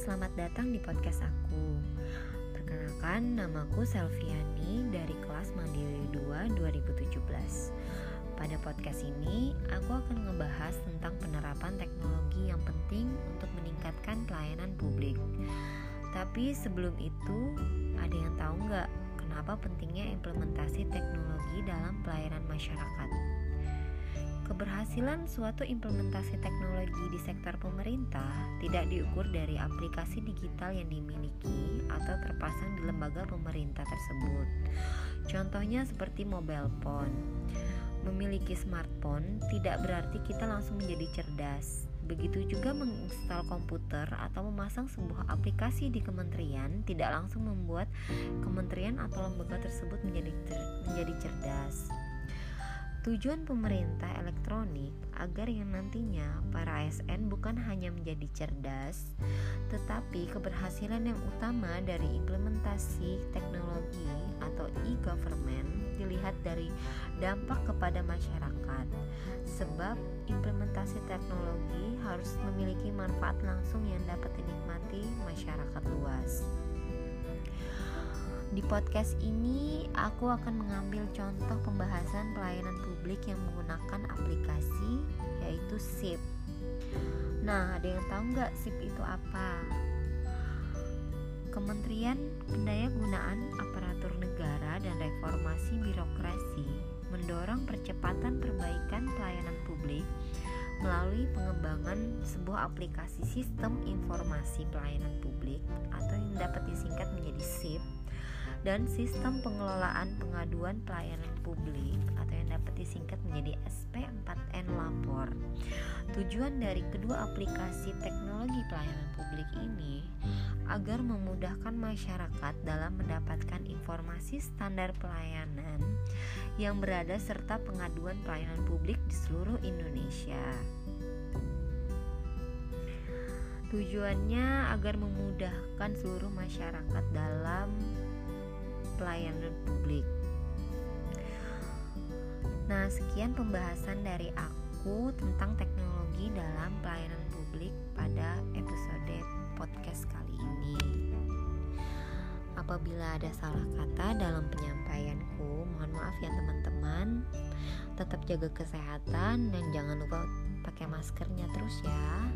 selamat datang di podcast aku. Perkenalkan, namaku Selviani dari kelas Mandiri 2 2017. Pada podcast ini, aku akan ngebahas tentang penerapan teknologi yang penting untuk meningkatkan pelayanan publik. Tapi sebelum itu, ada yang tahu nggak kenapa pentingnya implementasi teknologi dalam pelayanan masyarakat? Keberhasilan suatu implementasi teknologi di sektor pemerintah tidak diukur dari aplikasi digital yang dimiliki atau terpasang di lembaga pemerintah tersebut. Contohnya seperti mobile phone. Memiliki smartphone tidak berarti kita langsung menjadi cerdas. Begitu juga menginstal komputer atau memasang sebuah aplikasi di kementerian tidak langsung membuat kementerian atau lembaga tersebut menjadi menjadi cerdas. Tujuan pemerintah elektronik agar yang nantinya para ASN bukan hanya menjadi cerdas, tetapi keberhasilan yang utama dari implementasi teknologi atau e-government dilihat dari dampak kepada masyarakat. Sebab implementasi teknologi harus memiliki manfaat langsung yang dapat dinikmati masyarakat luas. Di podcast ini, aku akan mengambil contoh pembahasan pelayanan publik yang menggunakan aplikasi, yaitu SIP. Nah, ada yang tahu nggak SIP itu apa? Kementerian Pendayagunaan Aparatur Negara dan Reformasi Birokrasi mendorong percepatan perbaikan pelayanan publik melalui pengembangan sebuah aplikasi sistem informasi pelayanan publik atau yang dapat disingkat menjadi dan sistem pengelolaan pengaduan pelayanan publik atau yang dapat disingkat menjadi SP4N Lapor. Tujuan dari kedua aplikasi teknologi pelayanan publik ini agar memudahkan masyarakat dalam mendapatkan informasi standar pelayanan yang berada serta pengaduan pelayanan publik di seluruh Indonesia. Tujuannya agar memudahkan seluruh masyarakat dalam pelayanan publik. Nah, sekian pembahasan dari aku tentang teknologi dalam pelayanan publik pada episode podcast kali ini. Apabila ada salah kata dalam penyampaianku, mohon maaf ya teman-teman. Tetap jaga kesehatan dan jangan lupa pakai maskernya terus ya.